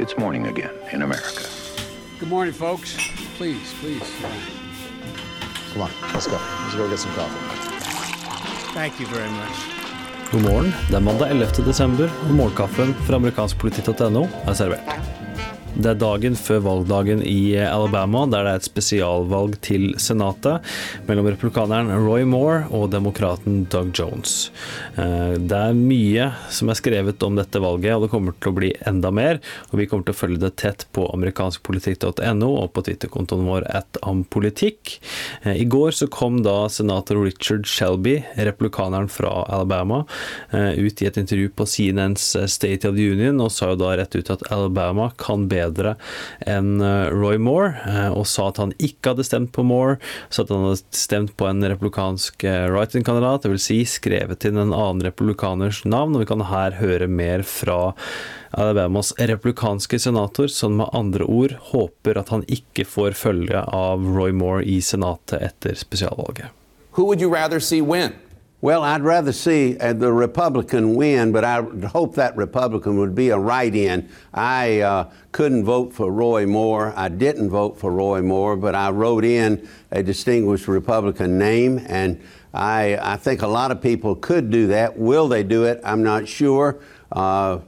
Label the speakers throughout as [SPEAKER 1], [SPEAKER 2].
[SPEAKER 1] It's morning again in America.
[SPEAKER 2] Good morning, folks. Please, please.
[SPEAKER 3] Come on, let's go. Let's go get some coffee.
[SPEAKER 2] Thank you very much.
[SPEAKER 4] God morgen. Det er mandag 11. desember, og morgenkaffen fra amerikanskpolitikk.no er servert. Det er dagen før valgdagen i Alabama, der det er et spesialvalg til Senatet mellom republikaneren Roy Moore og demokraten Doug Jones. Eh, det er mye som er skrevet om dette valget, og det kommer til å bli enda mer. Og vi kommer til å følge det tett på amerikanskpolitikk.no og på Twitter-kontoen vår at ampolitikk. Eh, I går så kom da senator Richard Shelby, republikaneren fra Alabama, eh, ut i et intervju på CNNs State of the Union, og sa jo da rett ut at Alabama kan bedre bedre enn eh, Roy Moore, eh, og sa at han ikke hadde stemt på Moore, så at han hadde stemt på en republikansk eh, writing-kandidat, dvs. Si skrevet inn en annen republikaners navn, og vi kan her høre mer fra Alabamas republikanske senator, som med andre ord håper at han ikke får følge av Roy Moore i senatet etter spesialvalget.
[SPEAKER 5] Who would you rather see win?
[SPEAKER 6] Well, I'd rather see uh, the Republican win, but I hope that Republican would be a write in. I uh, couldn't vote for Roy Moore. I didn't vote for Roy Moore, but I wrote in a distinguished Republican name, and I, I think a lot of people could do that. Will they do it? I'm not sure. Uh,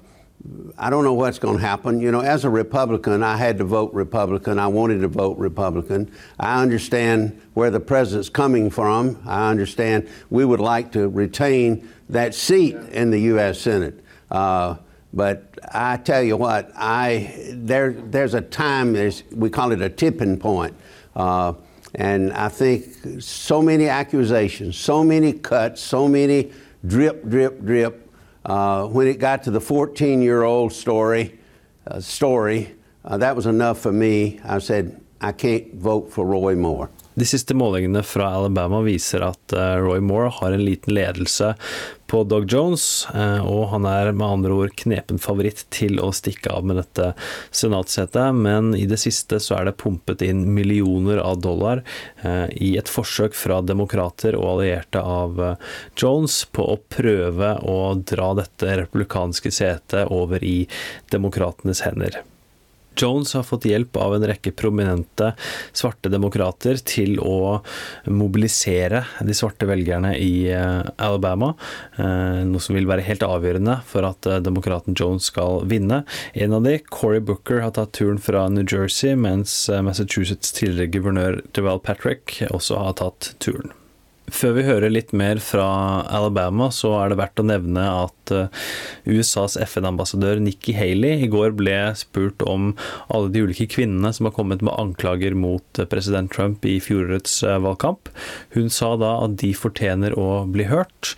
[SPEAKER 6] I don't know what's going to happen. You know, as a Republican, I had to vote Republican. I wanted to vote Republican. I understand where the president's coming from. I understand we would like to retain that seat in the U.S. Senate. Uh, but I tell you what, I there there's a time. There's we call it a tipping point. Uh, and I think so many accusations, so many cuts, so many drip, drip, drip uh, when it got to the 14 year old story, uh, story uh, that was enough for me. I said, I can't vote for Roy Moore.
[SPEAKER 4] De siste målingene fra Alabama viser at eh, Roy Moore har en liten ledelse på Dog Jones, eh, og han er med andre ord knepen favoritt til å stikke av med dette senatssetet. Men i det siste så er det pumpet inn millioner av dollar eh, i et forsøk fra demokrater og allierte av Jones på å prøve å dra dette republikanske setet over i demokratenes hender. Jones har fått hjelp av en rekke prominente svarte demokrater til å mobilisere de svarte velgerne i eh, Alabama, eh, noe som vil være helt avgjørende for at eh, demokraten Jones skal vinne. En av de, Cory Booker, har tatt turen fra New Jersey, mens Massachusetts tidligere guvernør Deval Patrick også har tatt turen. Før vi hører litt mer fra Alabama, så er det verdt å nevne at eh, USAs FN-ambassadør Nikki Haley i går ble spurt om alle de ulike kvinnene som har kommet med anklager mot eh, president Trump i fjorårets eh, valgkamp. Hun sa da at de fortjener å bli hørt.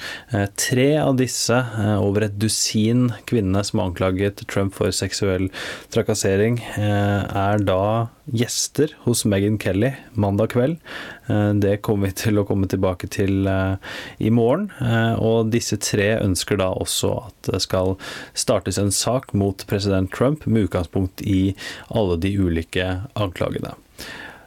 [SPEAKER 4] Tre av disse, over et dusin kvinnene som har anklaget Trump for seksuell trakassering, er da gjester hos Meghan Kelly mandag kveld. Eh, det kommer vi til å komme tilbake til eh, i morgen. Eh, og disse tre ønsker da også at det skal startes en sak mot president Trump med utgangspunkt i alle de ulike anklagene.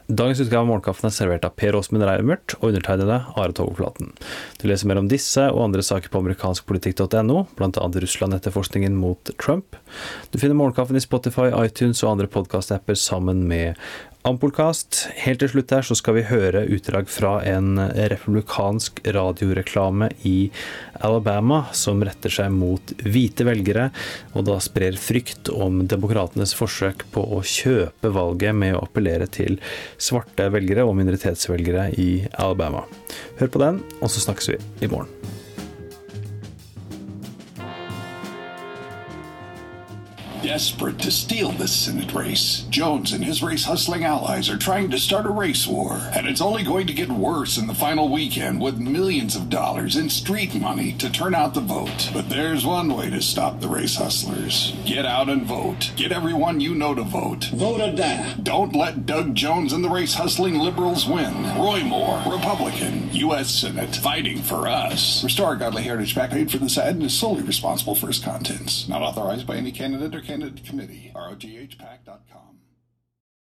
[SPEAKER 4] Dagens utgave av Morgenkaffen er servert av Per Åsmund Reimert og undertegnede Are Togflaten. Du leser mer om disse og andre saker på amerikanskpolitikk.no, bl.a. Russland-etterforskningen mot Trump. Du finner Morgenkaffen i Spotify, iTunes og andre podkastapper sammen med Ampolkast. Helt til slutt her så skal vi høre utdrag fra en republikansk radioreklame i Alabama som retter seg mot hvite velgere, og da sprer frykt om demokratenes forsøk på å kjøpe valget med å appellere til svarte velgere og minoritetsvelgere i Alabama. Hør på den, og så snakkes vi i morgen.
[SPEAKER 7] Desperate to steal this Senate race, Jones and his race hustling allies are trying to start a race war, and it's only going to get worse in the final weekend with millions of dollars in street money to turn out the vote. But there's one way to stop the race hustlers get out and vote. Get everyone you know to vote.
[SPEAKER 8] Vote or die.
[SPEAKER 7] Don't let Doug Jones and the race hustling liberals win. Roy Moore, Republican, U.S. Senate, fighting for us. Restore Godly Heritage PAC paid for this ad and is solely responsible for its contents. Not authorized by any candidate or candidate Senate Committee, rothpac.com.